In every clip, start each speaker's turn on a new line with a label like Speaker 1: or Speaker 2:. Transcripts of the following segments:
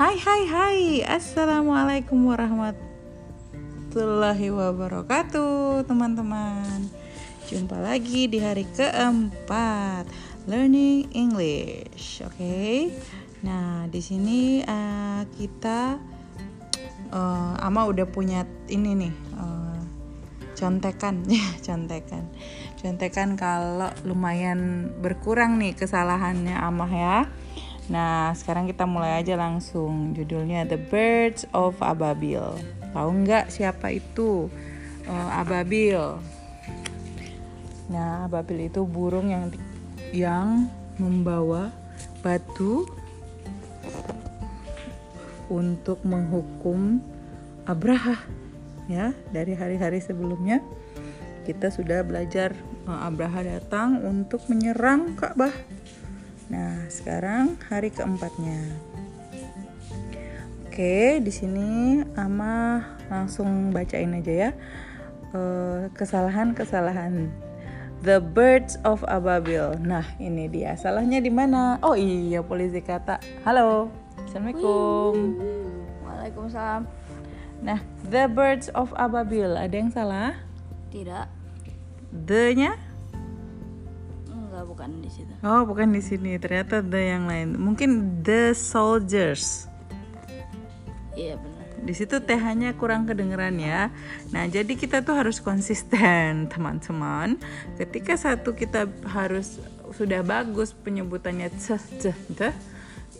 Speaker 1: Hai hai hai. Assalamualaikum warahmatullahi wabarakatuh Teman-teman. Jumpa lagi di hari keempat Learning English Oke? Okay? Nah di sini uh, kita uh, Ama udah punya ini nih uh, Contekan Contekan. Contekan kalau lumayan berkurang nih kesalahannya Amah ya Nah, sekarang kita mulai aja langsung. Judulnya The Birds of Ababil. Tahu nggak siapa itu uh, Ababil? Nah, Ababil itu burung yang yang membawa batu untuk menghukum Abraha ya dari hari-hari sebelumnya kita sudah belajar uh, Abraha datang untuk menyerang Ka'bah Nah, sekarang hari keempatnya. Oke, di sini Ama langsung bacain aja ya. Eh, kesalahan-kesalahan The Birds of Ababil. Nah, ini dia. Salahnya di mana? Oh iya, polisi kata. Halo. Assalamualaikum.
Speaker 2: Waalaikumsalam.
Speaker 1: Nah, The Birds of Ababil. Ada yang salah?
Speaker 2: Tidak.
Speaker 1: The-nya?
Speaker 2: Enggak, bukan di situ.
Speaker 1: Oh, bukan di sini. Ternyata the yang lain. Mungkin the soldiers.
Speaker 2: Iya, benar.
Speaker 1: Di situ TH-nya kurang kedengeran ya. Nah, jadi kita tuh harus konsisten, teman-teman. Ketika satu kita harus sudah bagus penyebutannya ceh ceh ceh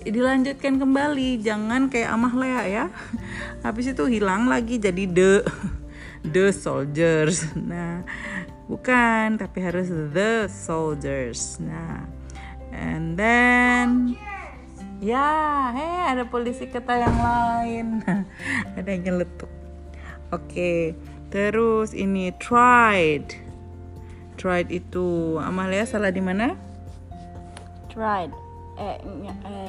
Speaker 1: dilanjutkan kembali jangan kayak amah lea ya habis itu hilang lagi jadi the the soldiers nah Bukan, tapi harus the soldiers. Nah, and then ya, heh ada polisi kata yang lain. ada yang nyeletuk. Oke, okay. terus ini tried. Tried itu Amalia salah di mana?
Speaker 2: Tried. Eh,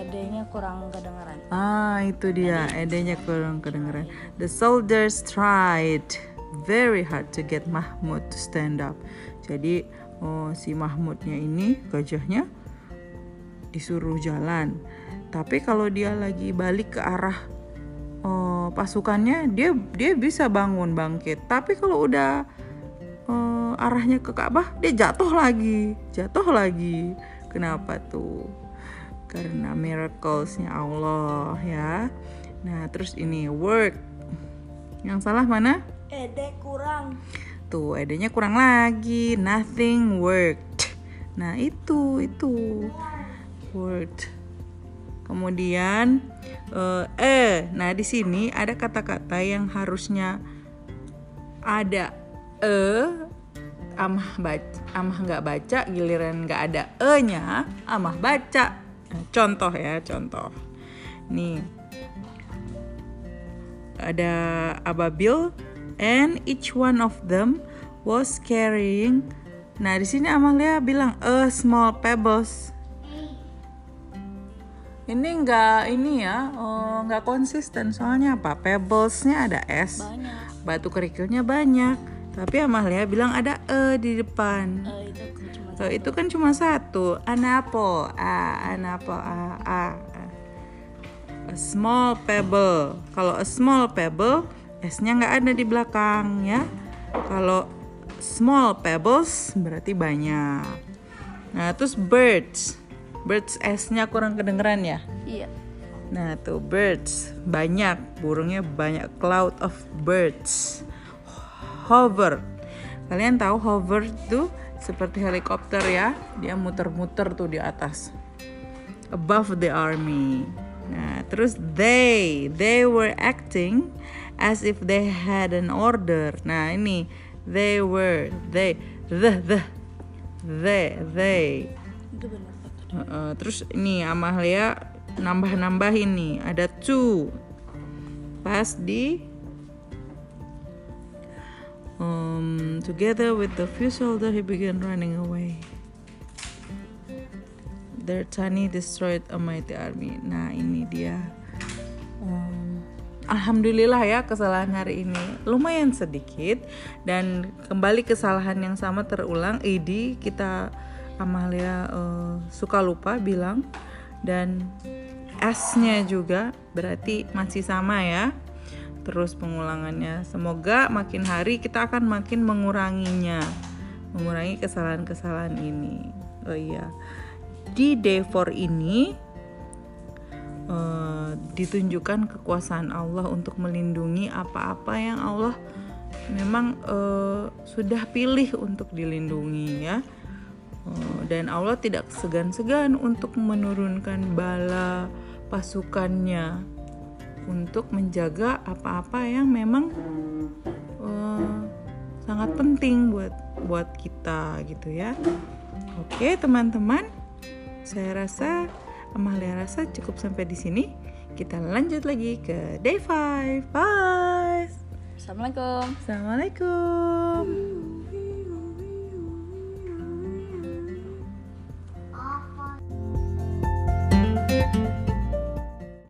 Speaker 2: ed-nya kurang kedengaran.
Speaker 1: Ah, itu dia. Ed-nya kurang kedengaran. The soldiers tried very hard to get Mahmud to stand up. Jadi oh, si Mahmudnya ini gajahnya disuruh jalan. Tapi kalau dia lagi balik ke arah oh, pasukannya, dia dia bisa bangun bangkit. Tapi kalau udah oh, arahnya ke Ka'bah, dia jatuh lagi, jatuh lagi. Kenapa tuh? Karena miraclesnya Allah ya. Nah terus ini work. Yang salah mana?
Speaker 2: Ede kurang.
Speaker 1: Tuh, edenya kurang lagi. Nothing worked. Nah, itu itu worked. Kemudian uh, eh nah di sini ada kata-kata yang harusnya ada e amah baca amah nggak baca giliran nggak ada e nya amah baca nah, contoh ya contoh nih ada ababil and each one of them was carrying Nah, di sini Amalia bilang a small pebbles. Ini enggak ini ya, oh, enggak konsisten soalnya apa? Pebblesnya ada s,
Speaker 2: banyak.
Speaker 1: batu kerikilnya banyak. Tapi Amalia bilang ada e di depan.
Speaker 2: E itu kan cuma
Speaker 1: so, itu kan cuma satu. An apple, a, an apple, a, a. A small pebble. Kalau a small pebble S-nya nggak ada di belakang ya. Kalau small pebbles berarti banyak. Nah, terus birds. Birds S-nya kurang kedengeran ya?
Speaker 2: Iya.
Speaker 1: Nah, tuh birds banyak, burungnya banyak cloud of birds. Hover. Kalian tahu hover itu seperti helikopter ya? Dia muter-muter tuh di atas. Above the army. Nah, terus they, they were acting as if they had an order. Nah, ini. They were, they, the, the, they, they. Uh, terus ini Amalia nambah-nambah ini. Ada two. Pas di um, together with the few soldiers he began running away. Their tiny destroyed a mighty army. Nah ini dia Alhamdulillah ya kesalahan hari ini lumayan sedikit dan kembali kesalahan yang sama terulang. Idi kita Amalia uh, suka lupa bilang dan S-nya juga berarti masih sama ya. Terus pengulangannya. Semoga makin hari kita akan makin menguranginya. Mengurangi kesalahan-kesalahan ini. Oh iya. Di day 4 ini uh, ditunjukkan kekuasaan Allah untuk melindungi apa-apa yang Allah memang uh, sudah pilih untuk dilindungi ya. Uh, dan Allah tidak segan-segan untuk menurunkan bala pasukannya untuk menjaga apa-apa yang memang uh, sangat penting buat buat kita gitu ya. Oke teman-teman, saya rasa Amalia rasa cukup sampai di sini. Kita lanjut lagi ke day 5. Bye.
Speaker 2: Assalamualaikum.
Speaker 1: Assalamualaikum.